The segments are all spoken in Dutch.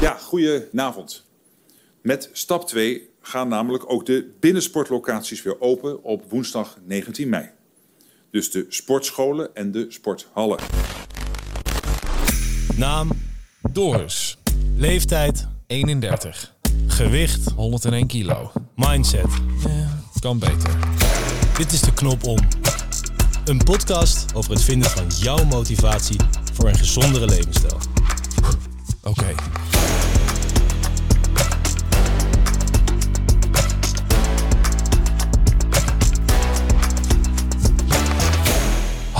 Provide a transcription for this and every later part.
Ja, goedenavond. Met stap 2 gaan namelijk ook de binnensportlocaties weer open op woensdag 19 mei. Dus de sportscholen en de sporthallen. Naam Doris. Leeftijd 31. Gewicht 101 kilo. Mindset. Kan beter. Dit is de knop om. Een podcast over het vinden van jouw motivatie voor een gezondere levensstijl. Oké.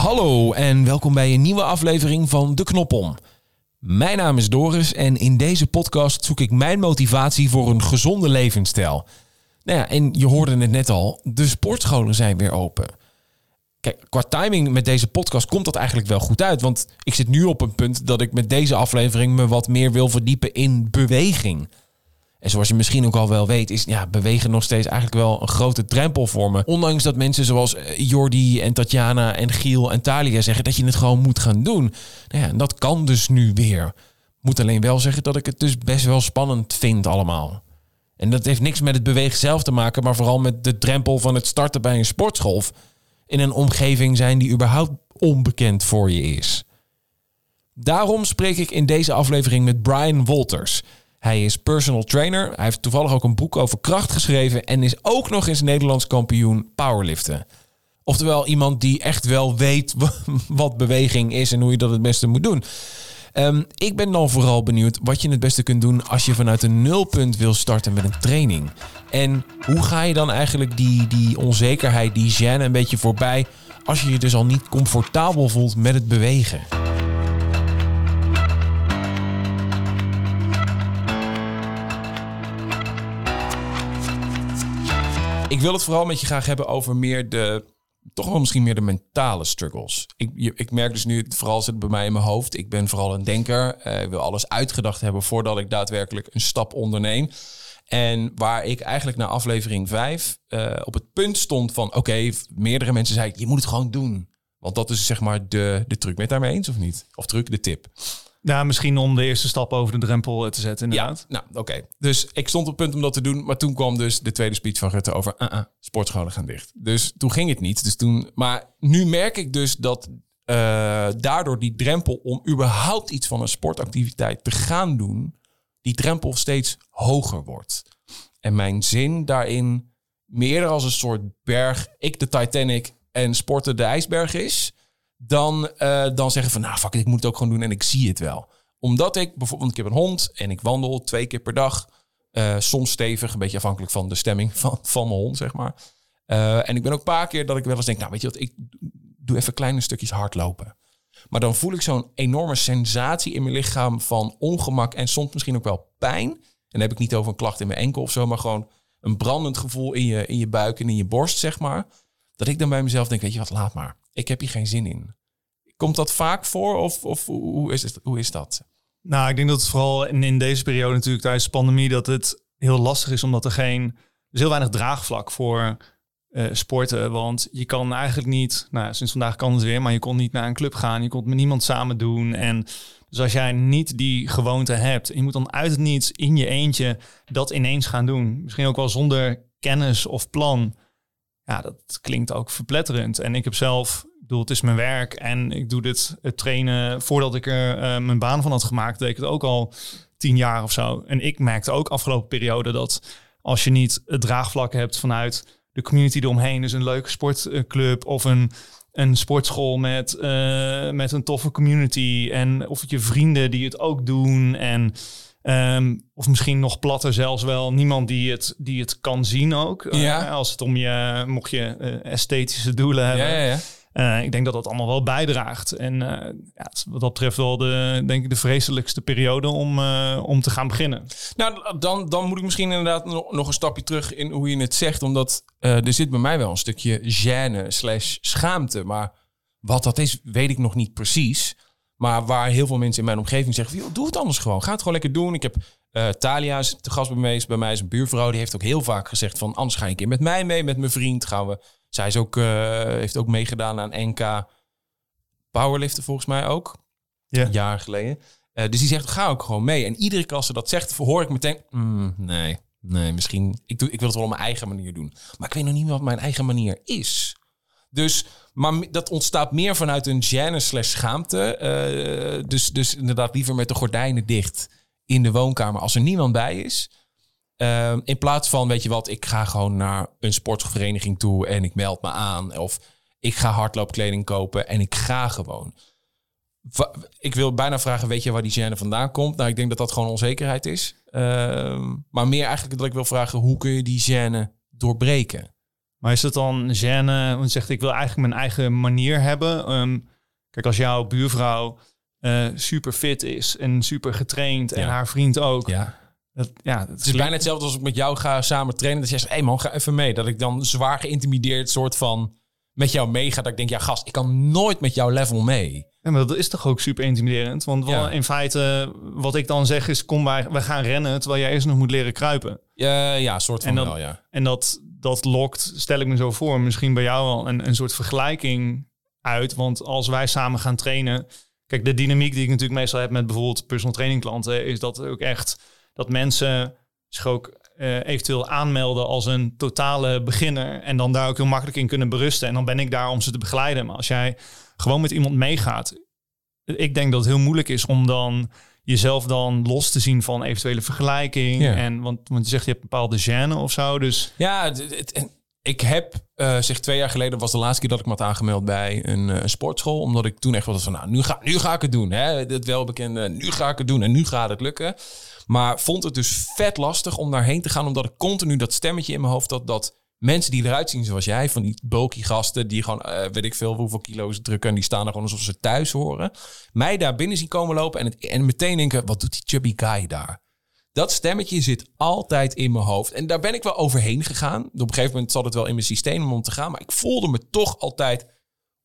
Hallo en welkom bij een nieuwe aflevering van De Knop om. Mijn naam is Doris en in deze podcast zoek ik mijn motivatie voor een gezonde levensstijl. Nou ja, en je hoorde het net al, de sportscholen zijn weer open. Kijk, qua timing met deze podcast komt dat eigenlijk wel goed uit. Want ik zit nu op een punt dat ik met deze aflevering me wat meer wil verdiepen in beweging. En zoals je misschien ook al wel weet, is ja, bewegen nog steeds eigenlijk wel een grote drempel voor me. Ondanks dat mensen zoals eh, Jordi en Tatjana en Giel en Talia zeggen dat je het gewoon moet gaan doen. Nou ja, dat kan dus nu weer. Moet alleen wel zeggen dat ik het dus best wel spannend vind allemaal. En dat heeft niks met het bewegen zelf te maken, maar vooral met de drempel van het starten bij een sportschool. In een omgeving zijn die überhaupt onbekend voor je is. Daarom spreek ik in deze aflevering met Brian Wolters. Hij is personal trainer. Hij heeft toevallig ook een boek over kracht geschreven en is ook nog eens Nederlands kampioen powerliften. Oftewel iemand die echt wel weet wat beweging is en hoe je dat het beste moet doen. Um, ik ben dan vooral benieuwd wat je het beste kunt doen als je vanuit een nulpunt wil starten met een training. En hoe ga je dan eigenlijk die, die onzekerheid, die gêne een beetje voorbij als je je dus al niet comfortabel voelt met het bewegen? Ik wil het vooral met je graag hebben over meer de, toch wel misschien meer de mentale struggles. Ik, ik merk dus nu, vooral zit het bij mij in mijn hoofd. Ik ben vooral een denker. Uh, ik wil alles uitgedacht hebben voordat ik daadwerkelijk een stap onderneem. En waar ik eigenlijk na aflevering 5 uh, eh, op het punt stond van... oké, meerdere mensen zeiden, je moet het gewoon doen. Want dat is zeg maar de, de truc. Je daarmee eens of niet? Of truc, de tip. Ja, misschien om de eerste stap over de drempel eh, te zetten inderdaad. Ja, nou oké. Dus ik stond op het punt om dat te doen. Maar toen kwam dus de tweede speech van Rutte over... Uh -uh, sportscholen gaan dicht. Dus toen ging het niet. Dus toen, maar nu merk ik dus dat uh, daardoor die drempel... om überhaupt iets van een sportactiviteit te gaan doen... die drempel steeds hoger wordt. En mijn zin daarin meer als een soort berg... ik de Titanic en sporten de ijsberg is dan, uh, dan zeggen van, nou fuck it, ik moet het ook gewoon doen en ik zie het wel. Omdat ik bijvoorbeeld, ik heb een hond en ik wandel twee keer per dag. Uh, soms stevig, een beetje afhankelijk van de stemming van, van mijn hond, zeg maar. Uh, en ik ben ook een paar keer dat ik wel eens denk, nou weet je wat, ik doe even kleine stukjes hardlopen. Maar dan voel ik zo'n enorme sensatie in mijn lichaam van ongemak en soms misschien ook wel pijn. En dan heb ik niet over een klacht in mijn enkel of zo, maar gewoon een brandend gevoel in je, in je buik en in je borst, zeg maar. Dat ik dan bij mezelf denk, weet je wat, laat maar ik heb hier geen zin in. Komt dat vaak voor of, of hoe, is het, hoe is dat? Nou, ik denk dat het vooral in, deze periode natuurlijk tijdens de pandemie... dat het heel lastig is omdat er geen... Is heel weinig draagvlak voor uh, sporten. Want je kan eigenlijk niet... Nou, sinds vandaag kan het weer, maar je kon niet naar een club gaan. Je kon het met niemand samen doen. En dus als jij niet die gewoonte hebt... je moet dan uit het niets in je eentje dat ineens gaan doen. Misschien ook wel zonder kennis of plan ja, dat klinkt ook verpletterend. En ik heb zelf, bedoel, het is mijn werk en ik doe dit het trainen voordat ik er uh, mijn baan van had gemaakt, deed ik het ook al tien jaar of zo. En ik merkte ook afgelopen periode dat als je niet het draagvlak hebt vanuit de community eromheen, dus een leuke sportclub of een, een sportschool met, uh, met een toffe community en of het je vrienden die het ook doen en Um, of misschien nog platter zelfs wel, niemand die het, die het kan zien ook. Eh, ja. Uh, als het om je, mocht je uh, esthetische doelen hebben. Ja, ja, uh, ik denk dat dat allemaal wel bijdraagt. En ja, wat dat betreft wel de, denk ik, de vreselijkste periode om, om te gaan beginnen. Nou, dan, dan moet ik misschien inderdaad nog, een stapje terug in hoe je het zegt. Omdat er zit bij mij wel een stukje gêne slash schaamte. Maar wat dat is, weet ik nog niet precies. Maar waar heel veel mensen in mijn omgeving zeggen: joh, doe het anders gewoon. Ga het gewoon lekker doen. Ik heb uh, Talia te gast bij mij, bij mij is een buurvrouw. Die heeft ook heel vaak gezegd: van anders ga je een keer met mij mee, met mijn vriend. Gaan we. Zij is ook, uh, heeft ook meegedaan aan NK Powerliften, volgens mij ook. Ja. Jaar geleden. Eh, dus die zegt, ga ook gewoon mee. En iedere keer als ze dat zegt, hoor ik meteen... "Mm, nee, nee, misschien... Ik, doe, ik wil het wel op mijn eigen manier doen. Maar ik weet nog niet wat mijn eigen manier is. Dus, maar dat ontstaat meer vanuit een gêne slash schaamte. Eh, dus, dus inderdaad liever met de gordijnen dicht in de woonkamer als er niemand bij is. Ehm, in plaats van, weet je wat, ik ga gewoon naar een sportvereniging toe en ik meld me aan. Of ik ga hardloopkleding kopen en ik ga gewoon. Ik wil bijna vragen, weet je waar die gêne vandaan komt? Nou, ik denk dat dat gewoon onzekerheid is. Ehm, maar meer eigenlijk dat ik wil vragen, hoe kun je die gêne doorbreken? Maar is het dan gêne? Zegt, ik wil eigenlijk mijn eigen manier hebben. Ehm, kijk, als jouw buurvrouw eh, super fit is en super getraind en haar vriend ook. Ja. Dat, ja, dat Het is bijna hetzelfde als ik met jou ga samen trainen. Dat je zegt, hé hey man, ga even mee. Dat ik dan zwaar geïntimideerd soort van met jou meega. Dat ik denk, ja gast, ik kan nooit met jouw level mee. Ja, maar dat is toch ook super intimiderend? Want wel, Ja. in feite, wat ik dan zeg is, kom wij, we gaan rennen terwijl jij eerst nog moet leren kruipen. Ja, ja, soort van En dan- wel, ja. En dat, dat lokt, stel ik me zo voor, misschien bij jou wel een, een soort vergelijking uit. Want als wij samen gaan trainen. Kijk, de dynamiek die ik natuurlijk meestal heb met bijvoorbeeld personal training klanten, is dat ook echt dat mensen zich ook eh, eventueel aanmelden als een totale beginner. En dan daar ook heel makkelijk in kunnen berusten. En dan ben ik daar om ze te begeleiden. Maar als jij gewoon met iemand meegaat, ik denk dat het heel moeilijk is om dan jezelf dan los te zien van eventuele vergelijking. Ja. En want, want je zegt je hebt een bepaalde gêne of zo. Dus Ja, het- ik heb, eh zeg twee jaar geleden was de laatste keer dat ik me had aangemeld bij een, eh, sportschool. Omdat ik toen echt was van, nou, nu ga, nu ga ik het doen. Hè? Het welbekende, nu ga ik het doen en nu gaat het lukken. Maar vond het dus vet lastig om daarheen te gaan. Omdat ik continu dat stemmetje in mijn hoofd had dat mensen die eruit zien zoals jij, van die bulky gasten die gewoon, eh, weet ik veel, hoeveel kilo's drukken en die staan er gewoon alsof ze thuis horen. Mij daar binnen zien komen lopen en, meteen denken, wat doet die chubby guy daar? Dat stemmetje zit altijd in mijn hoofd. En daar ben ik wel overheen gegaan. Op een gegeven moment zat het wel in mijn systeem om te gaan. Maar ik voelde me toch altijd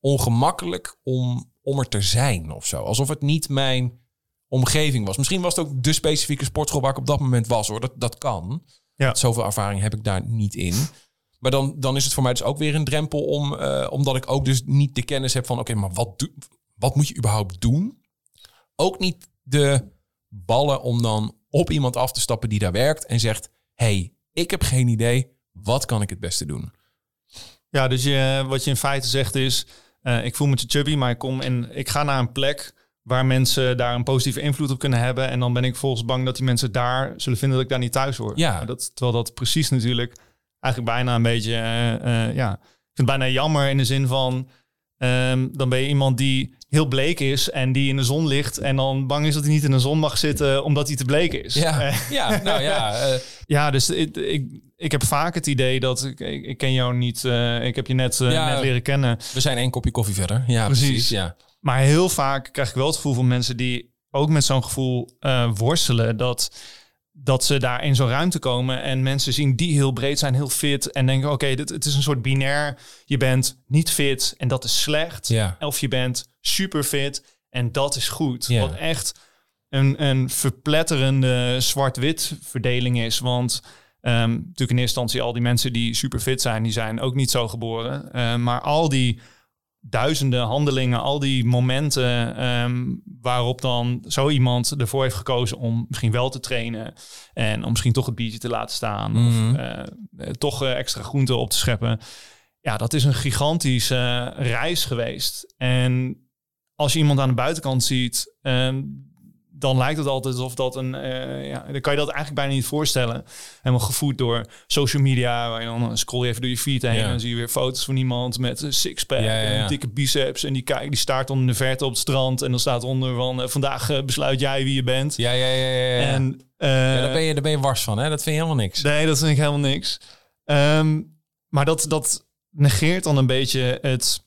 ongemakkelijk om, om er te zijn of zo. Alsof het niet mijn omgeving was. Misschien was het ook de specifieke sportschool waar ik op dat moment was hoor. Dat, dat kan. Ja. Zoveel ervaring heb ik daar niet in. Maar dan, dan is het voor mij dus ook weer een drempel om, eh, omdat ik ook dus niet de kennis heb van oké, maar wat, doe, wat moet je überhaupt doen? Ook niet de ballen om dan op iemand af te stappen die daar werkt en zegt: hey, ik heb geen idee, wat kan ik het beste doen? ja, dus je, wat je in feite zegt is, eh, ik voel me te chubby, maar ik kom en ik ga naar een plek waar mensen daar een positieve invloed op kunnen hebben. En dan ben ik volgens bang dat die mensen daar zullen vinden dat ik daar niet thuis hoor. Ja. Dat, terwijl dat precies natuurlijk eigenlijk bijna een beetje, eh, eh, ja, ik vind het bijna jammer in de zin van, ehm, dan ben je iemand die heel bleek is en die in de zon ligt en dan bang is dat hij niet in de zon mag zitten omdat hij te bleek is. Ja, Eh, ja nou ja. eh, ja, dus ik, ik, ik heb vaak het idee dat ik, ik, ken jou niet, eh, ik heb je net, Ja. net leren kennen. we zijn één kopje koffie verder. Ja, precies. Precies. ja. Maar heel vaak krijg ik wel het gevoel van mensen die ook met zo'n gevoel worstelen. Dat, dat ze daar in zo'n ruimte komen en mensen zien die heel breed zijn, heel fit. En denken, oké, dit het is een soort binair. Je bent niet fit en dat is slecht. Ja. Of je bent super fit en dat is goed. Ja. Wat echt een, een verpletterende zwart-wit verdeling is. Want ehm, natuurlijk in eerste instantie al die mensen die super fit zijn, die zijn ook niet zo geboren. Eh, maar al die duizenden handelingen, al die momenten ehm, waarop dan zo iemand ervoor heeft gekozen om misschien wel te trainen en om misschien toch het biertje te laten staan Mhm. of eh, eh, toch eh, extra groenten op te scheppen. Ja, dat is een gigantische reis geweest. En als je iemand aan de buitenkant ziet, ehm, dan lijkt het altijd alsof dat een, eh, ja, dan kan je dat eigenlijk bijna niet voorstellen. Helemaal gevoed door social media, waar je dan scroll je even door je feed heen Ja. en dan zie je weer foto's van iemand met een sixpack Ja, en een dikke biceps en die kijkt, die staart dan in de verte op het strand en dan staat onder van eh, vandaag eh, besluit jij wie je bent. Ja, ja, ja, ja. ja. En Ja, daar, ben je, daar ben je wars van, hè? Dat vind je helemaal niks. Nee, dat vind ik helemaal niks. Ehm, maar dat, dat negeert dan een beetje het,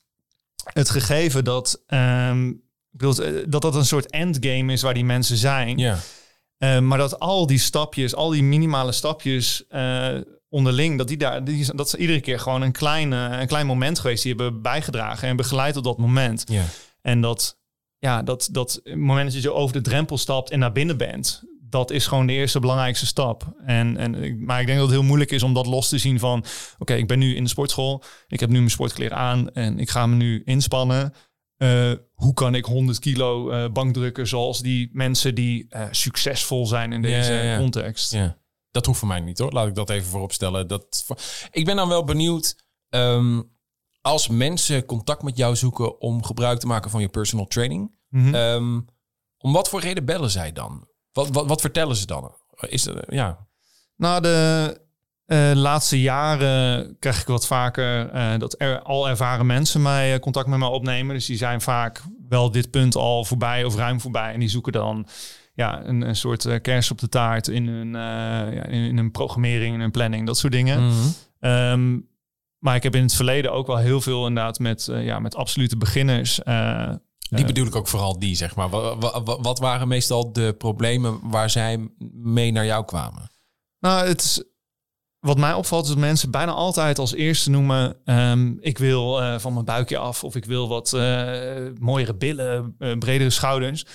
het gegeven dat, ehm, bedoel, eh, dat dat een soort endgame is waar die mensen zijn. Ja. Eh, maar dat al die stapjes, al die minimale stapjes eh, onderling, dat die daar, die, dat is iedere keer gewoon een klein, eh, een klein moment geweest. Die hebben bijgedragen en begeleid op dat moment. Ja. En dat, ja, dat, dat moment dat je over de drempel stapt en naar binnen bent, dat is gewoon de eerste belangrijkste stap. En, en, maar ik denk dat het heel moeilijk is om dat los te zien van, oké, ik ben nu in de sportschool, ik heb nu mijn sportkleren aan en ik ga me nu inspannen. Eh, hoe kan ik 100 kilo eh, bankdrukken zoals die mensen die eh, succesvol zijn in deze Ja, ja, ja. context. Ja. Dat hoeft voor mij niet hoor. Laat ik dat even voorop stellen. Dat, ik ben dan wel benieuwd. ehm, als mensen contact met jou zoeken om gebruik te maken van je personal training. Mhm. ehm, om wat voor reden bellen zij dan? Wat, wat, wat vertellen ze dan? Is dat, ja. Nou, de eh, laatste jaren krijg ik wat vaker eh, dat er al ervaren mensen mij eh, contact met mij opnemen. Dus die zijn vaak wel dit punt al voorbij of ruim voorbij. En die zoeken dan ja, een, een soort eh, kers op de taart in hun, ja, in, in hun programmering, in hun planning, dat soort dingen. Mhm. Ehm, maar ik heb in het verleden ook wel heel veel inderdaad met, ja, met absolute beginners. Die bedoel ik ook vooral die, zeg maar. Wa- wa- wa- Wat waren meestal de problemen waar zij mee naar jou kwamen? Nou, het is, wat mij opvalt is dat mensen bijna altijd als eerste noemen... ehm, ik wil eh, van mijn buikje af of ik wil wat eh, mooiere billen, eh, bredere schouders.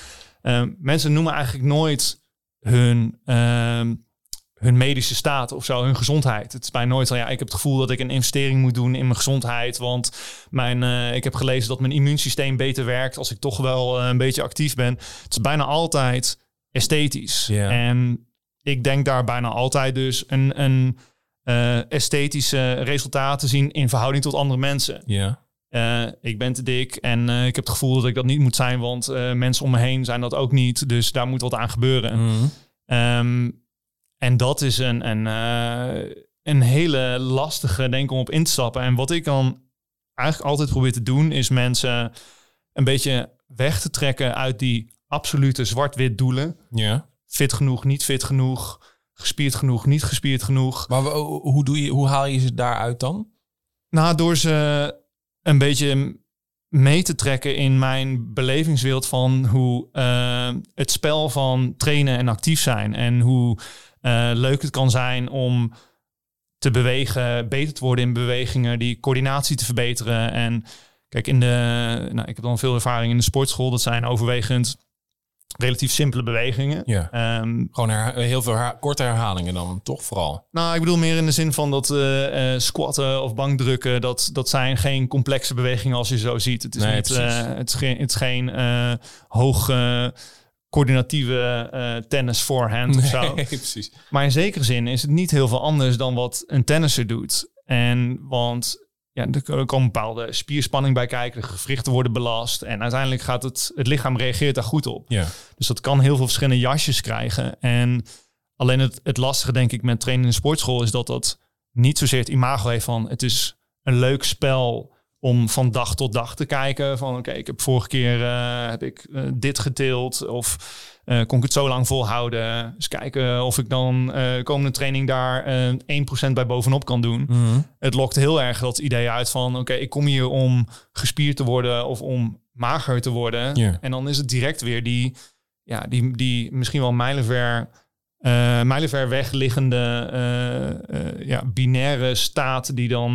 Ehm, mensen noemen eigenlijk nooit hun, ehm, hun medische staat of zo, hun gezondheid. Het is bijna nooit van, ja, ik heb het gevoel dat ik een investering moet doen in mijn gezondheid. Want mijn, ik heb gelezen dat mijn immuunsysteem beter werkt als ik toch wel een beetje actief ben. Het is bijna altijd esthetisch. En ik denk daar bijna altijd dus een, een eh, esthetische resultaat te zien in verhouding tot andere mensen. Ja. Eh, ik ben te dik en eh, ik heb het gevoel dat ik dat niet moet zijn, want mensen om me heen zijn dat ook niet. Dus daar moet wat aan gebeuren. Mhm. Ehm, en dat is een, een, een hele lastige, denk ik, om op in te stappen. En wat ik dan eigenlijk altijd probeer te doen, is mensen een beetje weg te trekken uit die absolute zwart-wit doelen. Ja. Fit genoeg, niet fit genoeg, gespierd genoeg, niet gespierd genoeg. Maar hoe, doe je, hoe haal je ze daaruit dan? Nou, door ze een beetje mee te trekken in mijn belevingswereld van hoe eh, het spel van trainen en actief zijn en hoe eh, leuk het kan zijn om te bewegen, beter te worden in bewegingen, die coördinatie te verbeteren. En kijk, in de, nou, ik heb dan veel ervaring in de sportschool. Dat zijn overwegend relatief simpele bewegingen. Ja. Ehm, Gewoon her- heel veel her- korte herhalingen dan, toch vooral? nou, ik bedoel meer in de zin van dat eh, eh, squatten of bankdrukken, dat, dat zijn geen complexe bewegingen als je zo ziet. Het is, Nee, niet, eh, het is geen, het is geen eh, hoog eh, coördinatieve eh, tennis voorhand of zo. precies. Maar in zekere zin is het niet heel veel anders dan wat een tennisser doet. En want ja, er een bepaalde spierspanning bij kijken, de gewrichten worden belast. En uiteindelijk gaat het, het lichaam reageert daar goed op. Ja. Dus dat kan heel veel verschillende jasjes krijgen. En alleen het, het lastige, denk ik, met trainen in de sportschool is dat dat niet zozeer het imago heeft van het is een leuk spel om van dag tot dag te kijken. Van oké, ik heb vorige keer eh, heb ik eh, dit geteeld of eh, kon ik het zo lang volhouden. Dus kijken of ik dan eh komende training daar eh 1% bij bovenop kan doen. Mhm. Het lokt heel erg dat idee uit van oké, ik kom hier om gespierd te worden of om mager te worden. En dan is het direct weer die, ja, die, die misschien wel mijlenver, eh mijlenver wegliggende ja, binaire staat die dan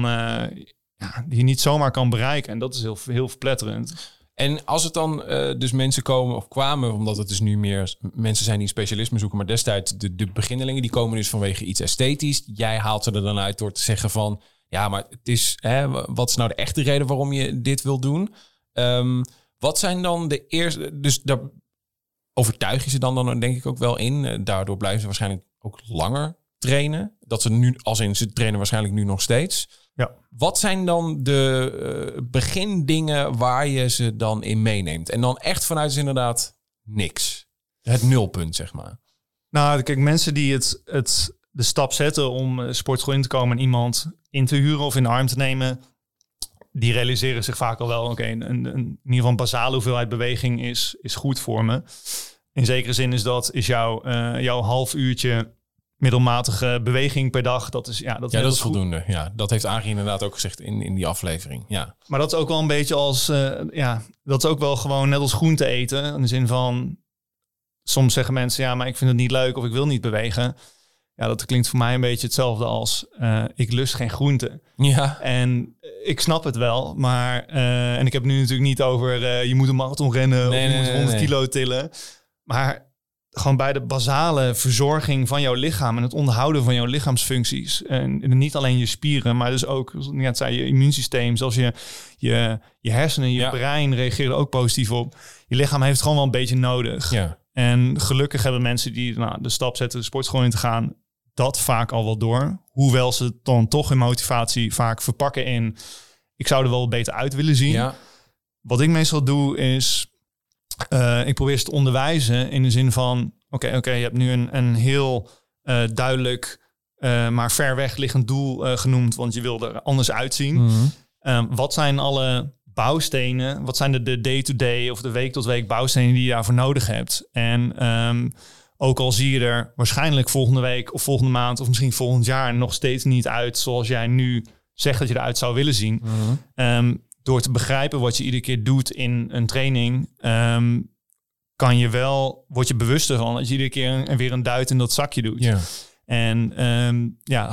ja, die je niet zomaar kan bereiken. En dat is heel, heel verpletterend. En als het dan eh, dus mensen komen of kwamen, omdat het dus nu meer mensen zijn die specialisme zoeken, maar destijds de, de beginnelingen, die komen dus vanwege iets esthetisch. Jij haalt ze er dan uit door te zeggen van, ja, maar het is, hè, wat is nou de echte reden waarom je dit wil doen? Ehm, wat zijn dan de eerste, dus daar overtuig je ze dan, dan denk ik ook wel in. Eh, Daardoor blijven ze waarschijnlijk ook langer trainen. Dat ze nu, als in, ze trainen waarschijnlijk nu nog steeds. Ja. Wat zijn dan de eh, begindingen waar je ze dan in meeneemt? En dan echt vanuit is inderdaad niks. Het nulpunt, zeg maar. Nou, kijk, mensen die het, het, de stap zetten om eh, sportschool in te komen en iemand in te huren of in de arm te nemen, die realiseren zich vaak al wel, oké, een, een, een- in ieder geval een basale hoeveelheid beweging is, is goed voor me. In zekere zin is dat is jouw, eh, jouw half uurtje middelmatige beweging per dag. Dat is, ja, dat Ja, net dat is goed. voldoende. Ja, dat heeft Arie inderdaad ook gezegd in, in die aflevering. Ja. Maar dat is ook wel een beetje als, eh, ja, dat is ook wel gewoon net als groente eten. In de zin van, soms zeggen mensen, ja, maar ik vind het niet leuk of ik wil niet bewegen. Ja, dat klinkt voor mij een beetje hetzelfde als, eh, ik lust geen groente. Ja. En ik snap het wel, maar, eh, en ik heb nu natuurlijk niet over, je moet een marathon rennen Nee, of je nee, moet nee, 100 nee. kilo tillen. Maar gewoon bij de basale verzorging van jouw lichaam en het onderhouden van jouw lichaamsfuncties. En, niet alleen je spieren, maar dus ook, net zei, je immuunsysteem, zoals je, je, je hersenen, je brein reageren ook positief op. Je lichaam heeft het gewoon wel een beetje nodig. Ja. En gelukkig hebben mensen die nou, de stap zetten de sportschool in te gaan, dat vaak al wel door. Hoewel ze dan toch hun motivatie vaak verpakken in, ik zou er wel beter uit willen zien. Ja. Wat ik meestal doe is, uh, ik probeer ze te onderwijzen in de zin van, oké, oké, je hebt nu een, een heel uh, duidelijk, uh, maar ver weg liggend doel genoemd, want je wil er anders uitzien. Mhm. Um, wat zijn alle bouwstenen? Wat zijn de day-to-day of de week-tot-week bouwstenen die je daarvoor nodig hebt? En um, ook al zie je er waarschijnlijk volgende week of volgende maand of misschien volgend jaar nog steeds niet uit zoals jij nu zegt dat je eruit zou willen zien. Um, door te begrijpen wat je iedere keer doet in een training, um, kan je wel, word je bewuster van dat je iedere keer een, weer een duit in dat zakje doet. Ja. En um, ja,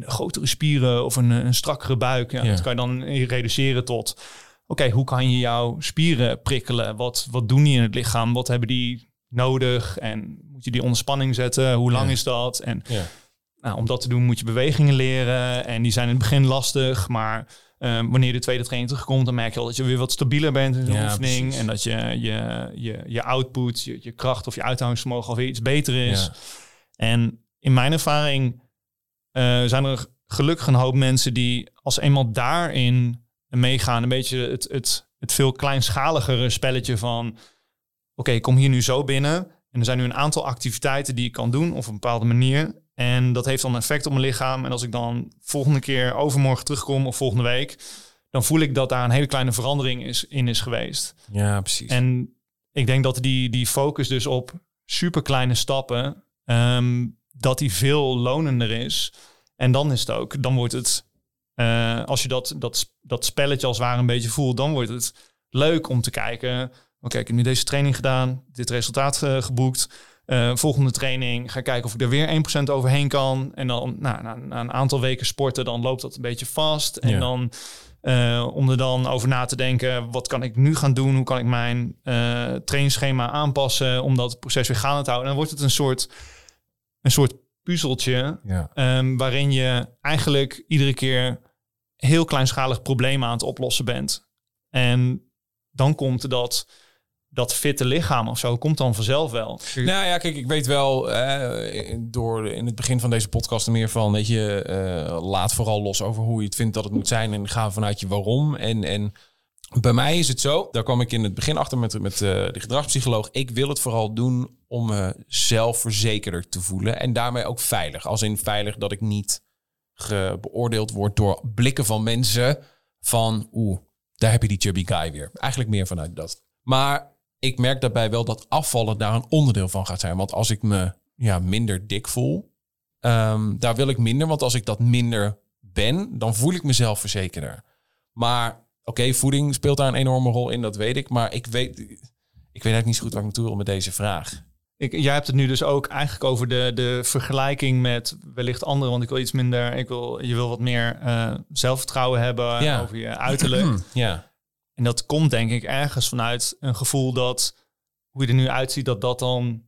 grotere spieren of een, een strakkere buik, ja, Ja. dat kan je dan reduceren tot, oké, hoe kan je jouw spieren prikkelen? Wat, wat doen die in het lichaam? Wat hebben die nodig? En moet je die onder spanning zetten? Hoe lang Ja. is dat? En Ja. nou, om dat te doen moet je bewegingen leren. En die zijn in het begin lastig, maar um, wanneer de tweede training terugkomt, dan merk je al dat je weer wat stabieler bent in de Ja, oefening. precies. En dat je, je, je, je output, je, je kracht of je uithoudingsvermogen alweer iets beter is. Ja. En in mijn ervaring eh, zijn er gelukkig een hoop mensen die als eenmaal daarin meegaan, een beetje het, het, het veel kleinschaligere spelletje van oké, ik kom hier nu zo binnen en er zijn nu een aantal activiteiten die ik kan doen op een bepaalde manier. En dat heeft dan effect op mijn lichaam. En als ik dan volgende keer overmorgen terugkom of volgende week, dan voel ik dat daar een hele kleine verandering is, in is geweest. ja, precies. En ik denk dat die, die focus dus op super kleine stappen, ehm, dat die veel lonender is. En dan is het ook, dan wordt het, eh, als je dat, dat, dat spelletje als het ware een beetje voelt, dan wordt het leuk om te kijken. Oké, ik heb nu deze training gedaan, dit resultaat eh, geboekt. Eh, volgende training ga ik kijken of ik er weer 1% overheen kan. En dan nou, na, na een aantal weken sporten, dan loopt dat een beetje vast. En Ja. dan eh, om er dan over na te denken, wat kan ik nu gaan doen? Hoe kan ik mijn eh trainingsschema aanpassen om dat proces weer gaande te houden? En dan wordt het een soort, een soort puzzeltje ja. ehm, waarin je eigenlijk iedere keer heel kleinschalig probleem aan het oplossen bent. En dan komt dat, dat fitte lichaam of zo, komt dan vanzelf wel. Nou ja, kijk, ik weet wel door in het begin van deze podcast er meer van, weet je, eh, laat vooral los over hoe je het vindt dat het moet zijn en ga vanuit je waarom. En, en bij mij is het zo, daar kwam ik in het begin achter met, met eh, de gedragspsycholoog. Ik wil het vooral doen om me zelfverzekerder te voelen en daarmee ook veilig. Als in veilig dat ik niet beoordeeld word door blikken van mensen van, oeh, daar heb je die chubby guy weer. Eigenlijk meer vanuit dat. Maar ik merk daarbij wel dat afvallen daar een onderdeel van gaat zijn. Want als ik me ja, minder dik voel, ehm, daar wil ik minder. Want als ik dat minder ben, dan voel ik mezelf verzekerder. Maar oké, voeding speelt daar een enorme rol in, dat weet ik. Maar ik weet, ik weet eigenlijk niet zo goed waar ik naartoe wil met deze vraag. Ik, jij hebt het nu dus ook eigenlijk over de, de vergelijking met wellicht anderen. Want ik wil iets minder, ik wil, je wil wat meer eh, zelfvertrouwen hebben Ja. over je uiterlijk. Ja, En dat komt denk ik ergens vanuit een gevoel dat hoe je er nu uitziet, dat dat dan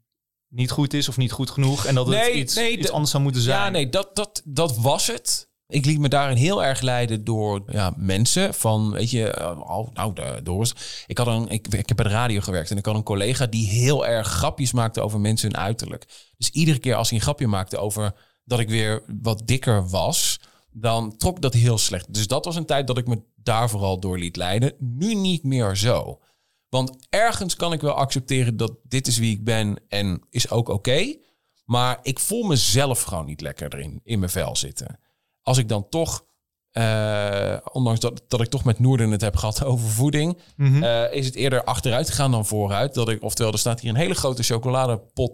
niet goed is of niet goed genoeg. En dat het Nee, iets, nee, iets de- anders zou moeten zijn. Ja, nee, dat, dat, dat was het. Ik liet me daarin heel erg leiden door ja, mensen van, weet je, oh, nou, de, Doris. Ik, had een, ik, ik heb bij de radio gewerkt en ik had een collega die heel erg grapjes maakte over mensen hun uiterlijk. Dus iedere keer als hij een grapje maakte over dat ik weer wat dikker was, dan trok dat heel slecht. Dus dat was een tijd dat ik me daar vooral door liet leiden. Nu niet meer zo. Want ergens kan ik wel accepteren dat dit is wie ik ben en is ook oké. Maar ik voel mezelf gewoon niet lekker erin, in mijn vel zitten. Als ik dan toch, eh, ondanks dat, dat ik toch met Noorden het heb gehad over voeding, Mhm. eh, is het eerder achteruit gegaan dan vooruit. Dat ik, oftewel, er staat hier een hele grote chocoladepot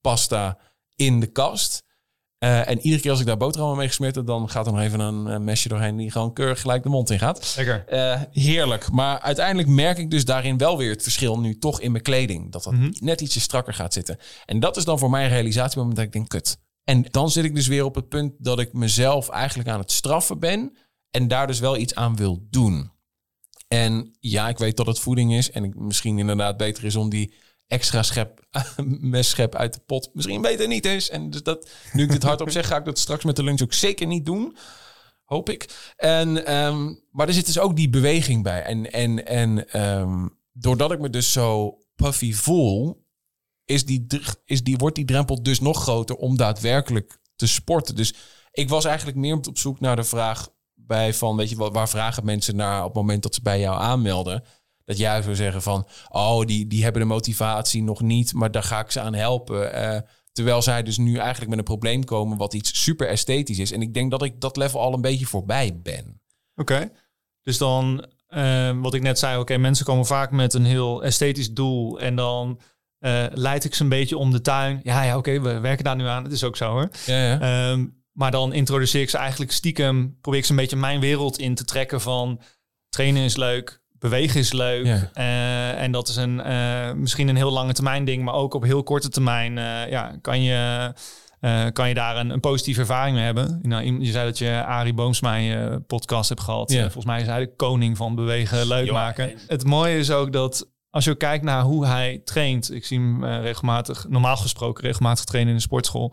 pasta in de kast. Eh, en iedere keer als ik daar boterhammen mee gesmeerd heb, dan gaat er nog even een, eh, mesje doorheen die gewoon keurig gelijk de mond in gaat. Lekker. Eh, heerlijk. Maar uiteindelijk merk ik dus daarin wel weer het verschil nu toch in mijn kleding. Dat dat Mhm. net ietsje strakker gaat zitten. En dat is dan voor mij een realisatiemoment dat ik denk, kut. En dan zit ik dus weer op het punt dat ik mezelf eigenlijk aan het straffen ben. En daar dus wel iets aan wil doen. En ja, ik weet dat het voeding is. En ik, misschien inderdaad beter is om die extra schep, messchep uit de pot misschien beter niet is. En dus dat, nu ik dit hardop zeg, ga ik dat straks met de lunch ook zeker niet doen. Hoop ik. En, ehm, maar er zit dus ook die beweging bij. En, en, en ehm, doordat ik me dus zo puffy voel, is die, is die, wordt die drempel dus nog groter om daadwerkelijk te sporten. Dus ik was eigenlijk meer op zoek naar de vraag bij van, weet je, waar vragen mensen naar op het moment dat ze bij jou aanmelden? Dat jij zou zeggen van, oh, die, die hebben de motivatie nog niet, maar daar ga ik ze aan helpen. Uh, terwijl zij dus nu eigenlijk met een probleem komen wat iets super esthetisch is. En ik denk dat ik dat level al een beetje voorbij ben. Oké, dus dan uh, wat ik net zei, oké, mensen komen vaak met een heel esthetisch doel en dan uh, leid ik ze een beetje om de tuin. Ja, ja, oké, we werken daar nu aan. Het is ook zo hoor. Ja, ja. Um, maar dan introduceer ik ze eigenlijk stiekem, probeer ik ze een beetje mijn wereld in te trekken van trainen is leuk, bewegen is leuk. Uh, en dat is een, uh, misschien een heel lange termijn ding, maar ook op heel korte termijn uh, ja, kan, je, kan je daar een, een, positieve ervaring mee hebben. Nou, je zei dat je Arie Boomsma in je podcast hebt gehad. Volgens mij is hij de koning van bewegen leuk maken. Het mooie is ook dat als je kijkt naar hoe hij traint, ik zie hem regelmatig, normaal gesproken regelmatig trainen in de sportschool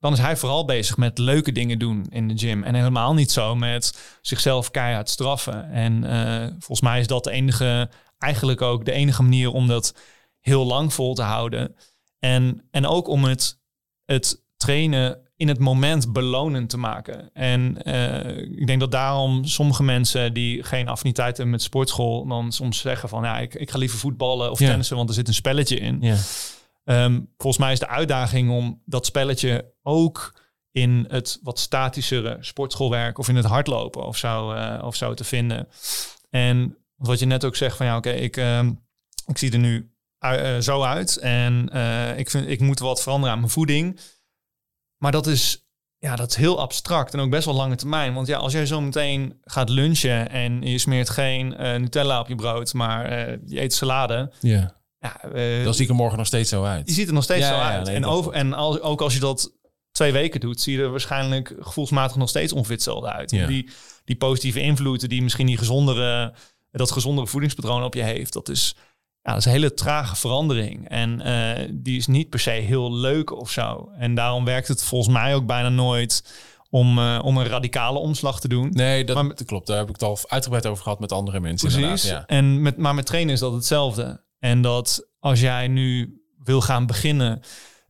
dan is hij vooral bezig met leuke dingen doen in de gym. En helemaal niet zo met zichzelf keihard straffen. En uh, volgens mij is dat de enige, eigenlijk ook de enige manier om dat heel lang vol te houden. En, en ook om het, het trainen in het moment belonend te maken. En uh, ik denk dat daarom sommige mensen die geen affiniteit hebben met sportschool, dan soms zeggen van ja, ik, ik ga liever voetballen of tennissen, want er zit een spelletje in. Ja. Um, volgens mij is de uitdaging om dat spelletje ook in het wat statischere sportschoolwerk of in het hardlopen of zo, uh, of zo te vinden. En wat je net ook zegt van ja, oké, ik, uh, ik zie er nu uh, zo uit en uh, ik, vind, ik moet wat veranderen aan mijn voeding. Maar dat is, ja, dat is heel abstract en ook best wel lange termijn. Want ja, als jij zo meteen gaat lunchen en je smeert geen Nutella op je brood, maar je eet salade. Ja ja, uh, dan zie ik er morgen nog steeds zo uit. Je ziet er nog steeds zo uit. en over, en als, ook als je dat twee weken doet, zie je er waarschijnlijk gevoelsmatig nog steeds hetzelfde uit. Die, die positieve invloeden die misschien die gezondere, dat gezondere voedingspatroon op je heeft, dat is, ja, dat is een hele trage verandering. En uh, die is niet per se heel leuk of zo. En daarom werkt het volgens mij ook bijna nooit om, uh, om een radicale omslag te doen. Nee, dat, maar, klopt. Daar heb ik het al uitgebreid over gehad met andere mensen. Precies. Ja. En met, maar met trainen is dat hetzelfde. En dat als jij nu wil gaan beginnen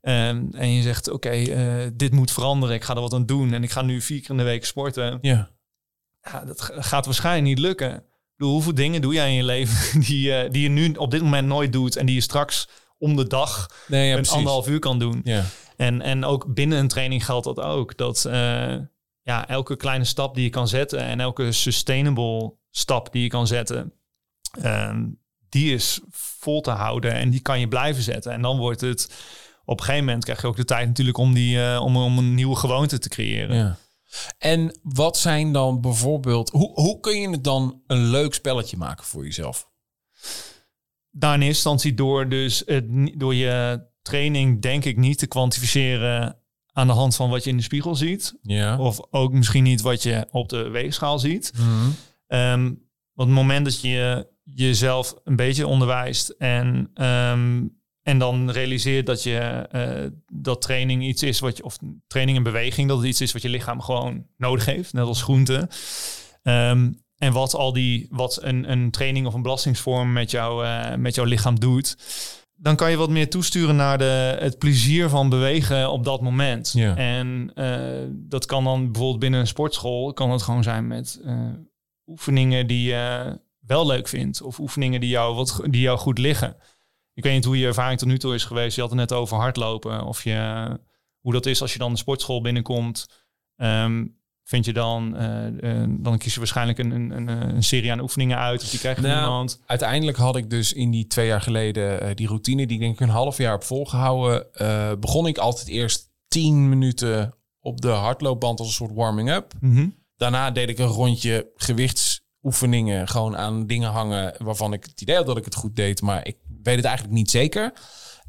um, en je zegt, oké, okay, uh, dit moet veranderen, ik ga er wat aan doen en ik ga nu vier keer in de week sporten. Ja. ja dat gaat waarschijnlijk niet lukken. Ik bedoel, hoeveel dingen doe jij in je leven die, uh, die je nu op dit moment nooit doet en die je straks om de dag nee, ja, een precies. anderhalf uur kan doen. Ja. En, en ook binnen een training geldt dat ook. Dat uh, ja, elke kleine stap die je kan zetten en elke sustainable stap die je kan zetten, um, die is vol te houden en die kan je blijven zetten. En dan wordt het op een gegeven moment krijg je ook de tijd natuurlijk om, die, uh, om, om een nieuwe gewoonte te creëren. Ja. En wat zijn dan bijvoorbeeld, hoe, hoe kun je het dan een leuk spelletje maken voor jezelf? Daar in eerste instantie door, dus het, door je training denk ik niet te kwantificeren aan de hand van wat je in de spiegel ziet. Ja. Of ook misschien niet wat je op de weegschaal ziet. Mm -hmm. um, want het moment dat je jezelf een beetje onderwijst en, um, en dan realiseert dat je uh, dat training iets is wat je, of training en beweging, dat het iets is wat je lichaam gewoon nodig heeft, net als groente. Um, en wat al die, wat een, een training of een belastingsvorm met, jou, uh, met jouw lichaam doet. Dan kan je wat meer toesturen naar de, het plezier van bewegen op dat moment. Ja. En uh, dat kan dan bijvoorbeeld binnen een sportschool, kan het gewoon zijn met oefeningen die wel leuk vindt. Of oefeningen die jou, wat, die jou goed liggen. Ik weet niet hoe je ervaring tot nu toe is geweest. Je had het net over hardlopen. Of je, hoe dat is als je dan de sportschool binnenkomt. Um, vind je dan, uh, uh, dan kies je waarschijnlijk een, een, een, serie aan oefeningen uit. Of die krijg je nou, iemand. Uiteindelijk had ik dus in die twee jaar geleden uh, die routine, die ik denk ik een half jaar heb volgehouden. begon ik altijd eerst tien minuten op de hardloopband als een soort warming-up. Mm -hmm. Daarna deed ik een rondje gewichts oefeningen gewoon aan dingen hangen waarvan ik het idee had dat ik het goed deed, maar ik weet het eigenlijk niet zeker.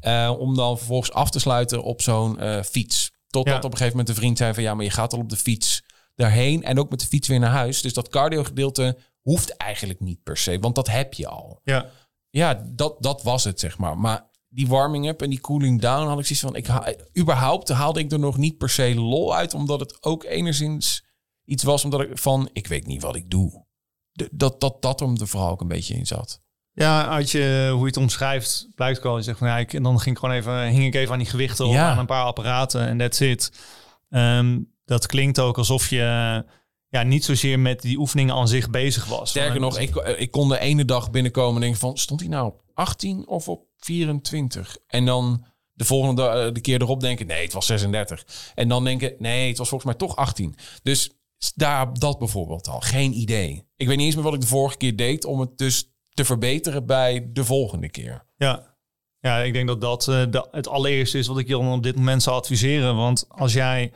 Uh, om dan vervolgens af te sluiten op zo'n uh, fiets. Totdat op een gegeven moment een vriend zei van ja, maar je gaat al op de fiets daarheen en ook met de fiets weer naar huis. Dus dat cardio gedeelte hoeft eigenlijk niet per se, want dat heb je al. Ja, ja dat, dat was het zeg maar. Maar die warming up en die cooling down had ik zoiets van, ik ha überhaupt haalde ik er nog niet per se lol uit, omdat het ook enigszins iets was, omdat ik van, ik weet niet wat ik doe. De, dat, dat, dat hem er vooral ook een beetje in zat. Ja, uit je, hoe je het omschrijft, blijkt wel. Je zegt van ja, ik, en dan ging ik gewoon even, hing ik even aan die gewichten Ja. aan een paar apparaten en that's it. Ehm, dat klinkt ook alsof je ja, niet zozeer met die oefeningen aan zich bezig was. Sterker nog, ik, ik kon de ene dag binnenkomen en denken van, stond hij nou op 18 of op 24? En dan de volgende eh, de keer erop denken, nee, het was 36. En dan denken, nee, het was volgens mij toch 18. Dus daar dat bijvoorbeeld al, geen idee. Ik weet niet eens meer wat ik de vorige keer deed om het dus te verbeteren bij de volgende keer. Ja. ja, ik denk dat dat eh, het allereerste is wat ik je op dit moment zou adviseren. Want als jij,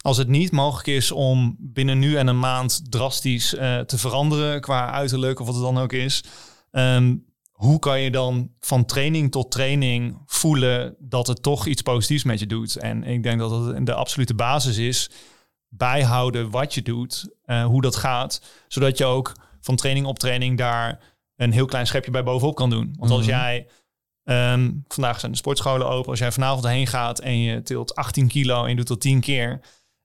als het niet mogelijk is om binnen nu en een maand drastisch eh, te veranderen qua uiterlijk of wat het dan ook is, ehm, hoe kan je dan van training tot training voelen dat het toch iets positiefs met je doet? En ik denk dat het de absolute basis is bijhouden wat je doet, eh, hoe dat gaat, zodat je ook van training op training daar een heel klein schepje bij bovenop kan doen. Want als Mhm. jij ehm, vandaag zijn de sportscholen open, als jij vanavond heen gaat en je tilt 18 kilo en je doet dat 10 keer,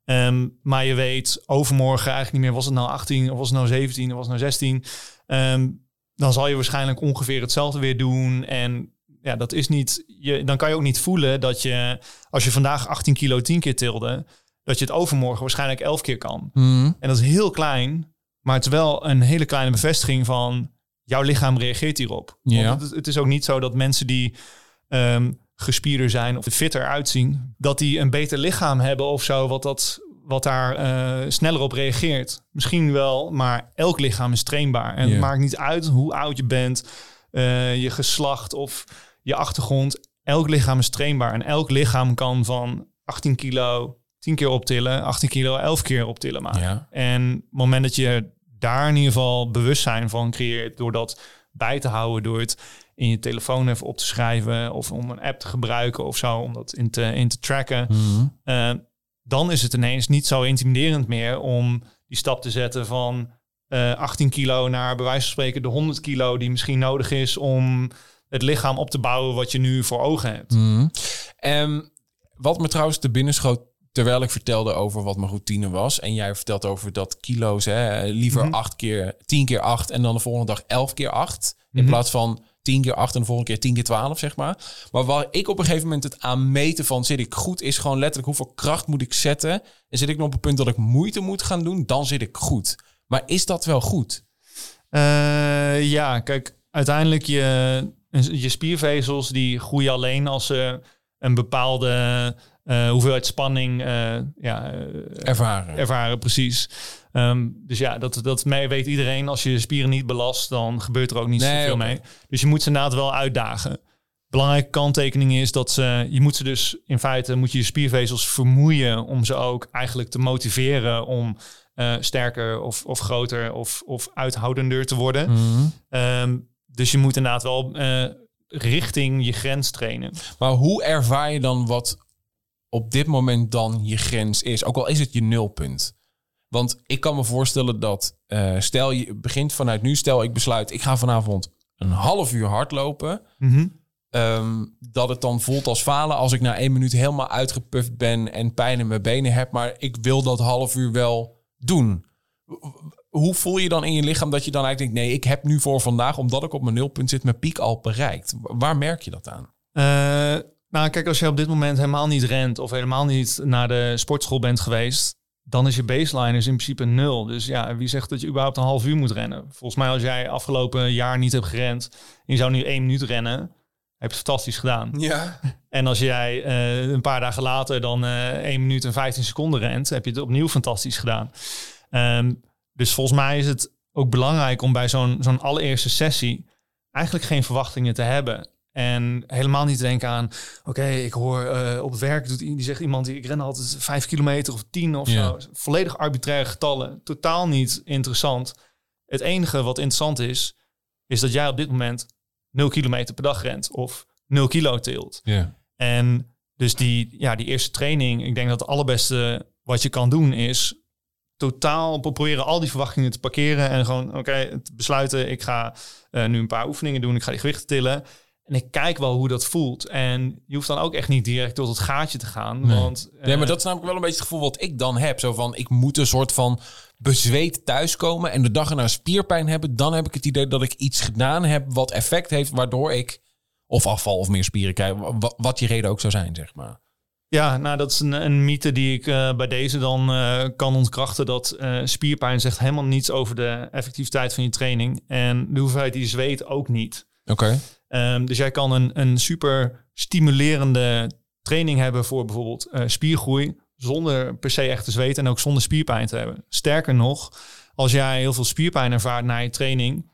ehm, maar je weet overmorgen eigenlijk niet meer was het nou 18 of was het nou 17 of was het nou 16, ehm, dan zal je waarschijnlijk ongeveer hetzelfde weer doen en ja, dat is niet. Je, dan kan je ook niet voelen dat je, als je vandaag 18 kilo 10 keer tilde, dat je het overmorgen waarschijnlijk 11 keer kan. En dat is heel klein, maar het is wel een hele kleine bevestiging van jouw lichaam reageert hierop. Ja. Want het, het is ook niet zo dat mensen die ehm, gespierder zijn of er fitter uitzien, dat die een beter lichaam hebben of zo, wat, dat, wat daar eh, sneller op reageert. Misschien wel, maar elk lichaam is trainbaar. En het maakt niet uit hoe oud je bent, eh, je geslacht of je achtergrond. Elk lichaam is trainbaar en elk lichaam kan van 18 kilo 10 keer optillen, 18 kilo 11 keer optillen maken. Ja. En het moment dat je daar in ieder geval bewustzijn van creëert door dat bij te houden, door het in je telefoon even op te schrijven of om een app te gebruiken of zo, om dat in te, in te tracken, eh, dan is het ineens niet zo intimiderend meer om die stap te zetten van eh 18 kilo naar bij wijze van spreken de 100 kilo die misschien nodig is om het lichaam op te bouwen wat je nu voor ogen hebt. Mhm. Ehm, wat me trouwens te binnen schoot terwijl ik vertelde over wat mijn routine was. En jij vertelt over dat kilo's, hè, liever Mhm. acht keer, tien keer acht en dan de volgende dag elf keer acht. In Mhm. plaats van tien keer acht en de volgende keer tien keer twaalf, zeg maar. Maar waar ik op een gegeven moment het aan meten van zit ik goed, is gewoon letterlijk hoeveel kracht moet ik zetten. En zit ik nog op het punt dat ik moeite moet gaan doen, dan zit ik goed. Maar is dat wel goed? Eh, ja, kijk, uiteindelijk je, je spiervezels die groeien alleen als ze een bepaalde eh, hoeveelheid spanning eh, ja, eh, Ervaren. ervaren, precies. Ehm, dus ja, dat, dat mee weet iedereen. Als je je spieren niet belast, dan gebeurt er ook niet Nee, zoveel mee. Dus je moet ze inderdaad wel uitdagen. Belangrijke kanttekening is dat ze, je moet ze dus in feite moet je je spiervezels vermoeien om ze ook eigenlijk te motiveren om sterker of, of groter of, of uithoudender te worden. Mhm. Ehm, dus je moet inderdaad wel richting je grens trainen. Maar hoe ervaar je dan wat op dit moment dan je grens is? Ook al is het je nulpunt. Want ik kan me voorstellen dat, eh, stel je begint vanuit nu, stel ik besluit, ik ga vanavond een half uur hardlopen. ehm, dat het dan voelt als falen als ik na één minuut helemaal uitgepuft ben en pijn in mijn benen heb. Maar ik wil dat half uur wel doen. Hoe voel je dan in je lichaam dat je dan eigenlijk denkt... nee, ik heb nu voor vandaag, omdat ik op mijn nulpunt zit... mijn piek al bereikt? Waar merk je dat aan? Eh, nou, kijk, als je op dit moment helemaal niet rent of helemaal niet naar de sportschool bent geweest, dan is je baseline is in principe nul. Dus ja, wie zegt dat je überhaupt een half uur moet rennen? Volgens mij, als jij afgelopen jaar niet hebt gerend en je zou nu één minuut rennen, heb je het fantastisch gedaan. Ja. En als jij eh, een paar dagen later dan eh 1 minuut en 15 seconden rent, heb je het opnieuw fantastisch gedaan. Ehm, dus volgens mij is het ook belangrijk om bij zo'n zo'n allereerste sessie eigenlijk geen verwachtingen te hebben. En helemaal niet denken aan, oké, ik hoor eh, op het werk, doet, die zegt iemand, die ik ren altijd 5 kilometer of 10 of Ja. zo. Volledig arbitraire getallen, totaal niet interessant. Het enige wat interessant is, is dat jij op dit moment 0 kilometer per dag rent of 0 kilo tilt. Ja. En dus die, ja, die eerste training, ik denk dat het allerbeste wat je kan doen is totaal proberen al die verwachtingen te parkeren en gewoon, oké, te besluiten, ik ga eh, nu een paar oefeningen doen, ik ga die gewichten tillen. En ik kijk wel hoe dat voelt. En je hoeft dan ook echt niet direct tot het gaatje te gaan. Want, Nee, maar eh, dat is namelijk wel een beetje het gevoel wat ik dan heb. Zo van, ik moet een soort van bezweet thuiskomen en de dag erna spierpijn hebben. Dan heb ik het idee dat ik iets gedaan heb wat effect heeft, waardoor ik of afval of meer spieren krijg. Wa- Wat die reden ook zou zijn, zeg maar. Ja, nou dat is een, een mythe die ik eh, bij deze dan eh, kan ontkrachten. Dat spierpijn zegt helemaal niets over de effectiviteit van je training. En de hoeveelheid die je zweet ook niet. Oké. Ehm, dus jij kan een, een super stimulerende training hebben voor bijvoorbeeld eh, spiergroei. Zonder per se echt te zweten en ook zonder spierpijn te hebben. Sterker nog, als jij heel veel spierpijn ervaart na je training,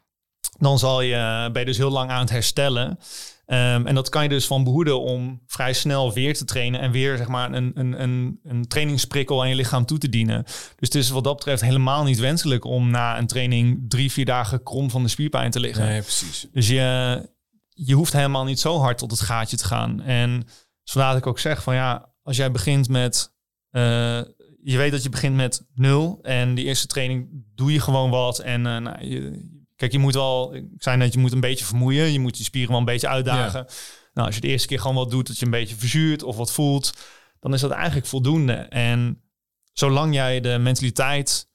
dan zal je, ben je dus heel lang aan het herstellen. Ehm, en dat kan je dus van behoeden om vrij snel weer te trainen en weer zeg maar een, een, een, een trainingsprikkel aan je lichaam toe te dienen. Dus het is wat dat betreft helemaal niet wenselijk om na een training drie, vier dagen krom van de spierpijn te liggen. Nee, precies. Dus je, je hoeft helemaal niet zo hard tot het gaatje te gaan. En zodat ik ook zeg van ja, als jij begint met... eh, je weet dat je begint met nul en die eerste training doe je gewoon wat. En eh, nou, je, kijk, je moet wel... Ik zei net, je moet een beetje vermoeien. Je moet je spieren wel een beetje uitdagen. Nou, als je de eerste keer gewoon wat doet dat je een beetje verzuurt of wat voelt... dan is dat eigenlijk voldoende. En zolang jij de mentaliteit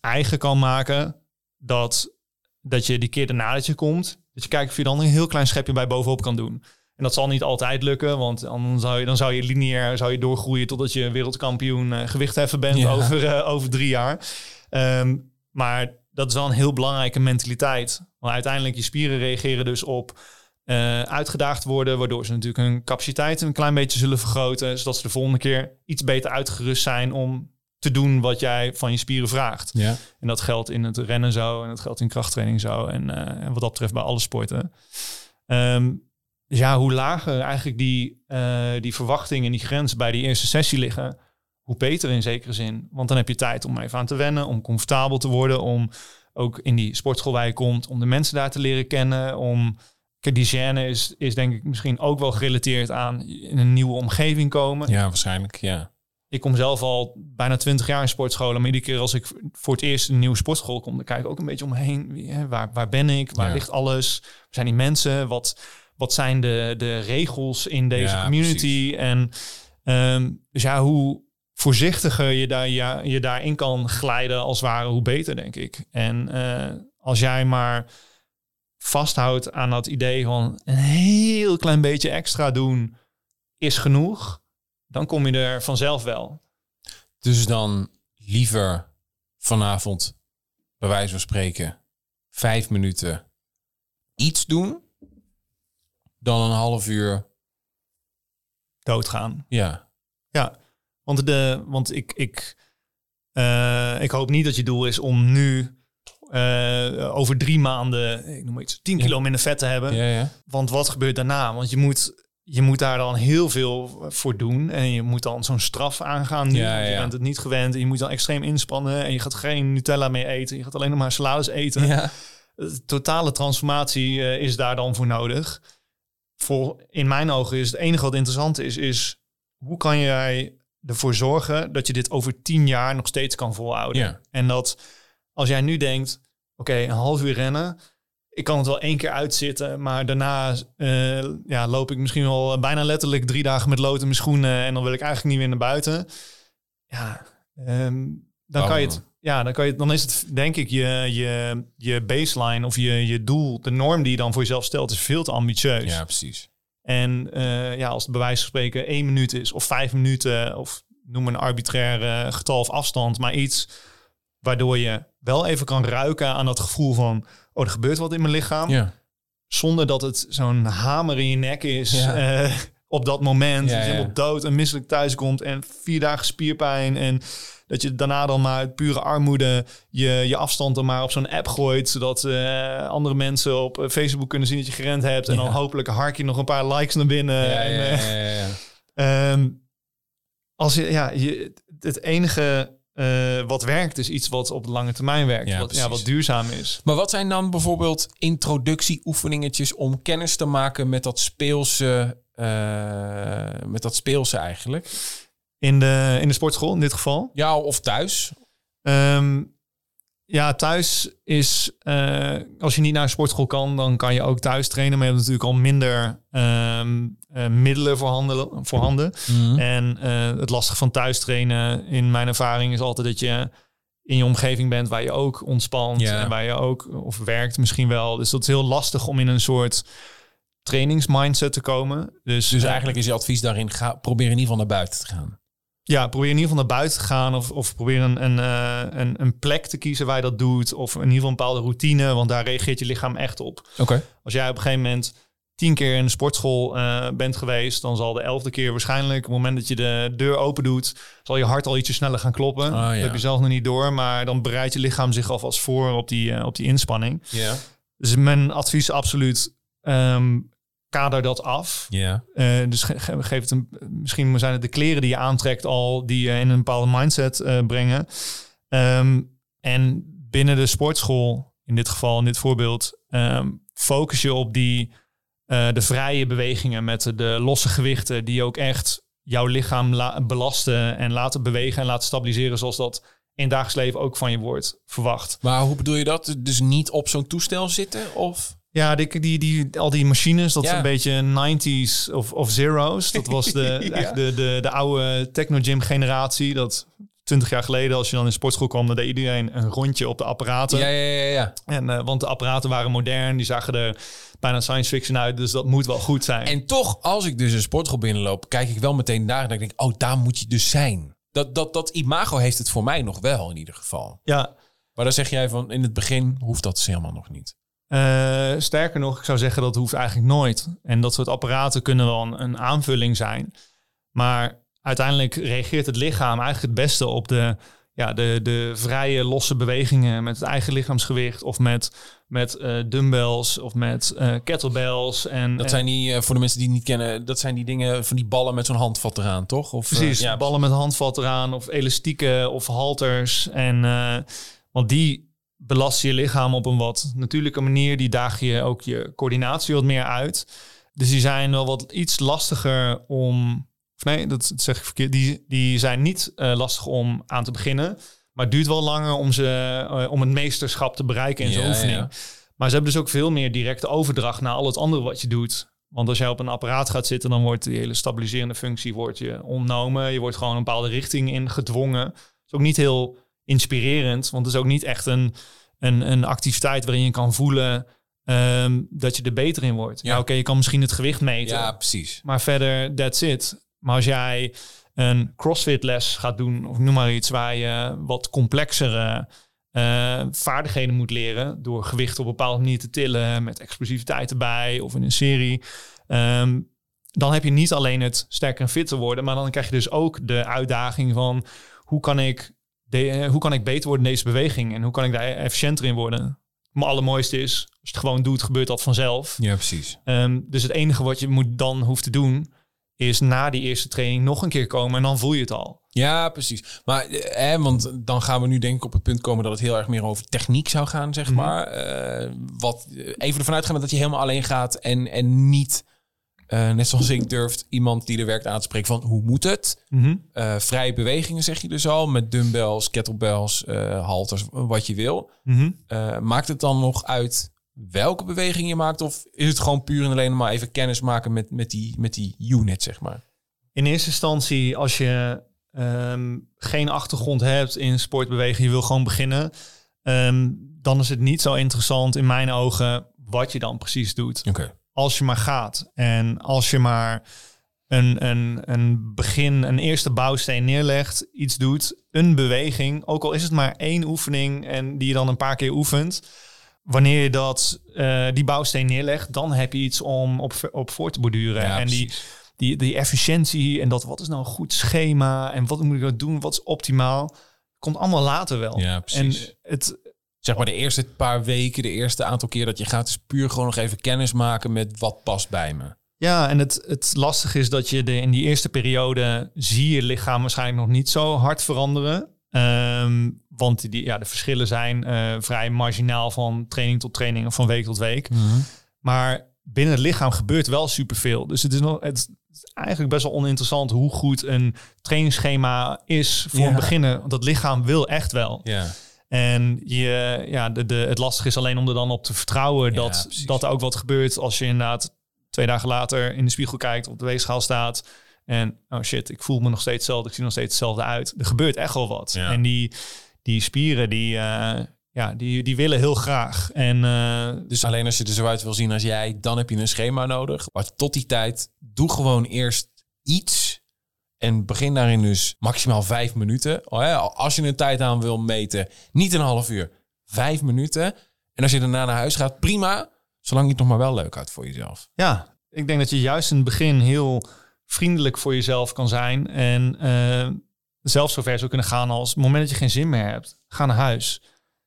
eigen kan maken... dat dat je die keer daarna dat je komt, dat je kijkt of je dan een heel klein schepje bij bovenop kan doen. En dat zal niet altijd lukken, want dan zou je, dan zou je lineair zou je doorgroeien totdat je wereldkampioen eh, gewichtheffen bent Ja. over, eh, over drie jaar. Ehm, maar dat is wel een heel belangrijke mentaliteit. Want uiteindelijk je spieren reageren dus op eh, uitgedaagd worden, waardoor ze natuurlijk hun capaciteit een klein beetje zullen vergroten, zodat ze de volgende keer iets beter uitgerust zijn om te doen wat jij van je spieren vraagt. Ja. En dat geldt in het rennen zo en dat geldt in krachttraining zo. En, eh, en wat dat betreft bij alle sporten. Ehm, dus ja, hoe lager eigenlijk die, eh, die verwachting en die grens bij die eerste sessie liggen, hoe beter in zekere zin. Want dan heb je tijd om even aan te wennen, om comfortabel te worden, om ook in die sportschool waar je komt, om de mensen daar te leren kennen, om... Kijk, die gêne is, is denk ik misschien ook wel gerelateerd aan in een nieuwe omgeving komen. ja, waarschijnlijk, ja. Ik kom zelf al bijna twintig jaar in sportscholen. Maar iedere keer als ik voor het eerst een nieuwe sportschool kom, dan kijk ik ook een beetje omheen. Waar, waar ben ik? Waar Ja. ligt alles? Waar zijn die mensen? Wat, wat zijn de, de regels in deze Ja, community? En ehm, dus ja, hoe voorzichtiger je, daar, ja, je daarin kan glijden als het ware, hoe beter, denk ik. En eh, als jij maar vasthoudt aan dat idee van een heel klein beetje extra doen is genoeg, dan kom je er vanzelf wel. Dus dan liever vanavond, bij wijze van spreken, vijf minuten iets doen, dan een half uur, Doodgaan. ja. Ja, want, de, want ik, ik, eh, ik hoop niet dat je doel is om nu eh, over drie maanden, ik noem maar iets, 10 kilo minder vet te hebben. Ja, ja. Want wat gebeurt daarna? Want je moet, je moet daar dan heel veel voor doen. En je moet dan zo'n straf aangaan nu. Ja, Je bent het niet gewend. En je moet dan extreem inspannen. En je gaat geen Nutella meer eten. Je gaat alleen nog maar salades eten. ja. De totale transformatie eh, is daar dan voor nodig. Voor, in mijn ogen is het enige wat interessant is, is hoe kan jij ervoor zorgen dat je dit over tien jaar nog steeds kan volhouden? En dat als jij nu denkt, oké, een half uur rennen, ik kan het wel één keer uitzitten, maar daarna eh, ja, loop ik misschien wel bijna letterlijk drie dagen met lood in mijn schoenen en dan wil ik eigenlijk niet meer naar buiten. Ja, ehm, dan kan je het. Ja, dan, kan je, dan is het denk ik je, je, je baseline of je, je doel, de norm die je dan voor jezelf stelt, is veel te ambitieus. ja, precies. En eh, ja, als het bij wijze van spreken één minuut is of vijf minuten of noem een arbitrair getal of afstand, maar iets waardoor je wel even kan ruiken aan dat gevoel van, oh, er gebeurt wat in mijn lichaam, Ja. zonder dat het zo'n hamer in je nek is Ja. eh, op dat moment. Ja, dat je helemaal dood en misselijk thuis komt en vier dagen spierpijn en dat je daarna dan maar uit pure armoede je, je afstand dan maar op zo'n app gooit, zodat eh, andere mensen op eh, Facebook kunnen zien dat je gerend hebt en dan hopelijk hark je nog een paar likes naar binnen. En, eh. Ehm, als je, ja, je, het enige eh, wat werkt is iets wat op de lange termijn werkt. Ja, wat, ja, wat duurzaam is. Maar wat zijn dan bijvoorbeeld introductieoefeningetjes om kennis te maken met dat speelse, eh, met dat speelse eigenlijk? In de, in de sportschool in dit geval. Ja, of thuis? Ehm, Ja, thuis is, uh, als je niet naar een sportschool kan, dan kan je ook thuis trainen. Maar je hebt natuurlijk al minder um, uh, middelen voorhanden. voorhanden. Mm En uh, het lastige van thuis trainen, in mijn ervaring, is altijd dat je in je omgeving bent waar je ook ontspant en waar je ook, of werkt misschien wel. Dus dat is heel lastig om in een soort trainingsmindset te komen. Dus, dus eigenlijk is je advies daarin, ga, probeer in ieder geval naar buiten te gaan. Ja, probeer in ieder geval naar buiten te gaan of, of probeer een, een, uh, een, een plek te kiezen waar je dat doet. Of in ieder geval een bepaalde routine, want daar reageert je lichaam echt op. Oké. Als jij op een gegeven moment tien keer in de sportschool uh, bent geweest, dan zal de elfde keer waarschijnlijk, op het moment dat je de deur open doet, zal je hart al ietsje sneller gaan kloppen. Ja. Dat heb je zelf nog niet door, maar dan bereidt je lichaam zich alvast voor op die, uh, op die inspanning. Dus mijn advies absoluut, um, kader dat af. Uh, dus ge geef het een, misschien zijn het de kleren die je aantrekt al, die je in een bepaalde mindset brengen. Um, en binnen de sportschool, in dit geval, in dit voorbeeld, um, focus je op die uh, de vrije bewegingen met de losse gewichten die ook echt jouw lichaam belasten en laten bewegen en laten stabiliseren zoals dat in dagelijks leven ook van je wordt verwacht. Maar hoe bedoel je dat? Dus niet op zo'n toestel zitten of? Ja, die, die, die, al die machines, dat is een beetje 90s of, of zeros. Dat was de, ja. de, de, de oude techno-gym generatie. Dat 20 jaar geleden, als je dan in sportschool kwam, dan deed iedereen een rondje op de apparaten. Ja, ja, ja. ja. En, uh, want de apparaten waren modern, die zagen er bijna science fiction uit, dus dat moet wel goed zijn. En toch, als ik dus een sportschool binnenloop, kijk ik wel meteen naar en dan denk ik, oh, daar moet je dus zijn. Dat, dat, dat imago heeft het voor mij nog wel in ieder geval. Ja. Maar dan zeg jij van, in het begin hoeft dat dus helemaal nog niet. Uh, sterker nog, ik zou zeggen dat hoeft eigenlijk nooit. En dat soort apparaten kunnen wel een, een, aanvulling zijn. Maar uiteindelijk reageert het lichaam eigenlijk het beste op de, ja, de, de vrije losse bewegingen met het eigen lichaamsgewicht of met, met uh, dumbbells of met uh, kettlebells. En, dat zijn die, voor de mensen die het niet kennen, dat zijn die dingen van die ballen met zo'n handvat eraan, toch? Of, Precies, ja, ballen met handvat eraan of elastieken of halters. En want die belast je lichaam op een wat natuurlijke manier. Die daag je ook je coördinatie wat meer uit. Dus die zijn wel wat iets lastiger om. Nee, dat zeg ik verkeerd. Die, die zijn niet uh, lastig om aan te beginnen. Maar het duurt wel langer om, ze, uh, om het meesterschap te bereiken in zo'n oefening. Ja. Maar ze hebben dus ook veel meer directe overdracht naar al het andere wat je doet. Want als jij op een apparaat gaat zitten, dan wordt die hele stabiliserende functie wordt je ontnomen. Je wordt gewoon een bepaalde richting in gedwongen. Het is ook niet heel inspirerend. Want het is ook niet echt een, een, een activiteit waarin je kan voelen um, dat je er beter in wordt. Ja, ja oké, okay, je kan misschien het gewicht meten. Ja, precies. Maar verder, that's it. Maar als jij een crossfit les gaat doen, of noem maar iets, waar je wat complexere uh, vaardigheden moet leren door gewicht op een bepaalde manier te tillen, met explosiviteit erbij of in een serie. Um, dan heb je niet alleen het sterker en fitter worden, maar dan krijg je dus ook de uitdaging van hoe kan ik de, eh, hoe kan ik beter worden in deze beweging en hoe kan ik daar efficiënter in worden? Maar allermooiste is, als je het gewoon doet, gebeurt dat vanzelf. Ja, precies. Um, dus het enige wat je moet dan hoeft te doen, is na die eerste training nog een keer komen en dan voel je het al. Ja, precies. Maar eh, want dan gaan we nu denk ik op het punt komen dat het heel erg meer over techniek zou gaan, zeg mm -hmm. maar. Uh, wat even ervan uitgaan dat je helemaal alleen gaat en, en niet uh, net zoals ik durft iemand die er werkt aan te spreken van hoe moet het? Mm -hmm. uh, vrije bewegingen zeg je dus al, met dumbbells, kettlebells, halters, wat je wil. Mm -hmm. maakt het dan nog uit welke beweging je maakt? Of is het gewoon puur en alleen maar even kennis maken met, met, die, met die unit, zeg maar? In eerste instantie, als je um, geen achtergrond hebt in sportbewegen, je wil gewoon beginnen, um, dan is het niet zo interessant in mijn ogen wat je dan precies doet. Okay als je maar gaat. En als je maar een, een, een begin, een eerste bouwsteen neerlegt, iets doet, een beweging, ook al is het maar één oefening en die je dan een paar keer oefent. Wanneer je dat, uh, die bouwsteen neerlegt, dan heb je iets om op, op voor te borduren. Ja, en die, die, die efficiëntie en dat wat is nou een goed schema en wat moet ik nou doen, wat is optimaal, komt allemaal later wel. Ja, precies. En het, Zeg maar de eerste paar weken, de eerste aantal keer dat je gaat, is puur gewoon nog even kennis maken met wat past bij me. Ja, en het, het lastige is dat je de, in die eerste periode zie je lichaam waarschijnlijk nog niet zo hard veranderen. Um, want die, ja, de verschillen zijn uh, vrij marginaal van training tot training of van week tot week. Mm -hmm. Maar binnen het lichaam gebeurt wel superveel. Dus het is, nog, het is eigenlijk best wel oninteressant hoe goed een trainingsschema is voor ja. een beginner. Want dat lichaam wil echt wel. Ja. En je, ja, de, de, het lastige is alleen om er dan op te vertrouwen Ja, dat, precies. dat er ook wat gebeurt als je inderdaad twee dagen later in de spiegel kijkt, op de weegschaal staat. En oh shit, ik voel me nog steeds hetzelfde, ik zie nog steeds hetzelfde uit. Er gebeurt echt wel wat. Ja. En die, die spieren, die, eh, ja, die, die willen heel graag. En eh, Dus alleen als je er zo uit wil zien als jij, dan heb je een schema nodig. Maar tot die tijd, doe gewoon eerst iets. En begin daarin dus maximaal vijf minuten. Oh ja, Als je een tijd aan wil meten, niet een half uur, vijf minuten. En als je daarna naar huis gaat, prima. Zolang je het nog maar wel leuk houdt voor jezelf. Ja, ik denk dat je juist in het begin heel vriendelijk voor jezelf kan zijn. En eh, zelfs zover zou kunnen gaan als het moment dat je geen zin meer hebt, ga naar huis.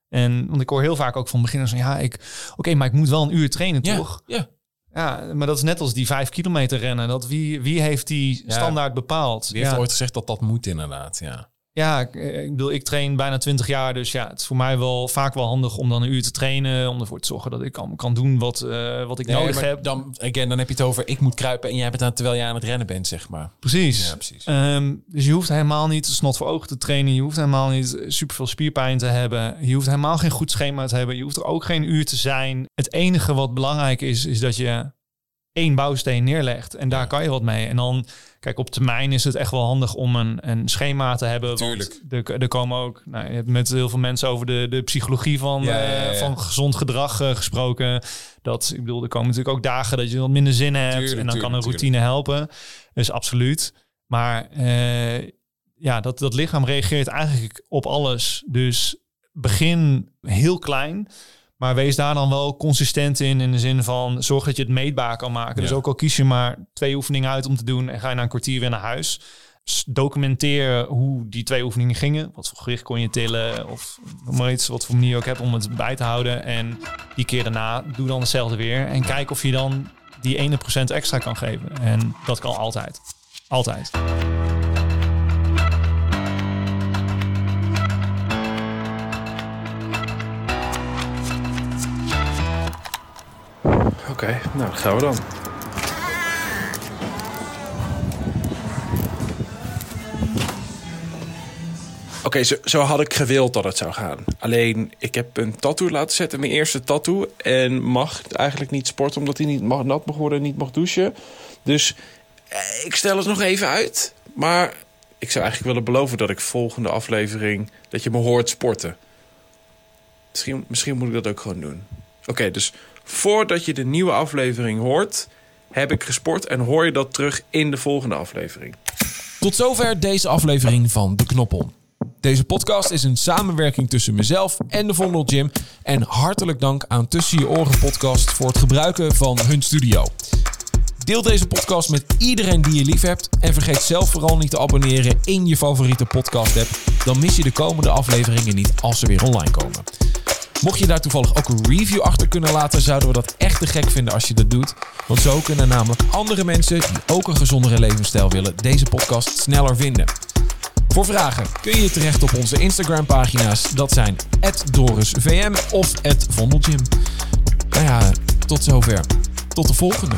En want ik hoor heel vaak ook van beginners van ja, ik oké, maar ik moet wel een uur trainen, toch? Ja, Ja, maar dat is net als die vijf kilometer rennen. Dat wie, wie heeft die Ja. standaard bepaald? wie heeft ja. ooit gezegd dat dat moet inderdaad, ja. Ja, ik, eh, ik bedoel, ik train bijna 20 jaar, dus ja, het is voor mij wel vaak wel handig om dan een uur te trainen, om ervoor te zorgen dat ik kan, kan doen wat, eh, wat ik Nee, nodig heb. Dan, again, dan heb je het over ik moet kruipen en jij bent aan terwijl je aan het rennen bent, zeg maar. Precies. Ja, precies. Ehm, dus je hoeft helemaal niet snot voor ogen te trainen. Je hoeft helemaal niet superveel spierpijn te hebben. Je hoeft helemaal geen goed schema te hebben. Je hoeft er ook geen uur te zijn. Het enige wat belangrijk is, is dat je één bouwsteen neerlegt. En daar kan je wat mee. En dan, kijk, op termijn is het echt wel handig om een, een schema te hebben. Tuurlijk. Want er, er komen ook, nou, je hebt met heel veel mensen over de, de psychologie van, Ja, ja, eh, van gezond gedrag eh, gesproken. Dat, ik bedoel, er komen natuurlijk ook dagen dat je wat minder zin hebt. Tuurlijk, en dan kan een routine helpen. Dus absoluut. Maar eh, ja, dat, dat lichaam reageert eigenlijk op alles. Dus begin heel klein. Maar wees daar dan wel consistent in. In de zin van zorg dat je het meetbaar kan maken. Dus ook al kies je maar twee oefeningen uit om te doen. En ga je na een kwartier weer naar huis. Documenteer hoe die twee oefeningen gingen. Wat voor gewicht kon je tillen. Of maar iets. Wat voor manier je ook hebt om het bij te houden. En die keer daarna doe dan hetzelfde weer. En kijk of je dan die ene procent extra kan geven. En dat kan altijd. Altijd. Oké, nou gaan we dan. Oké, zo, zo had ik gewild dat het zou gaan. Alleen, ik heb een tattoo laten zetten, mijn eerste tattoo. En mag eigenlijk niet sporten, omdat hij niet mag, nat mag worden en niet mag douchen. Dus eh, ik stel het nog even uit. Maar ik zou eigenlijk willen beloven dat ik volgende aflevering... dat je me hoort sporten. Misschien, misschien moet ik dat ook gewoon doen. Oké, dus voordat je de nieuwe aflevering hoort... heb ik gesport en hoor je dat terug in de volgende aflevering. Tot zover deze aflevering van De Knoppel. Deze podcast is een samenwerking tussen mezelf en de Vondel Gym. En hartelijk dank aan Tussen Je Oren podcast voor het gebruiken van hun studio. Deel deze podcast met iedereen die je lief hebt. En vergeet zelf vooral niet te abonneren in je favoriete podcast app. Dan mis je de komende afleveringen niet als ze weer online komen. Mocht je daar toevallig ook een review achter kunnen laten, zouden we dat echt te gek vinden als je dat doet. Want zo kunnen namelijk andere mensen die ook een gezondere levensstijl willen, deze podcast sneller vinden. Voor vragen kun je terecht op onze Instagram pagina's. Dat zijn @dorisvm of @vondelgym. Nou ja, tot zover. Tot de volgende.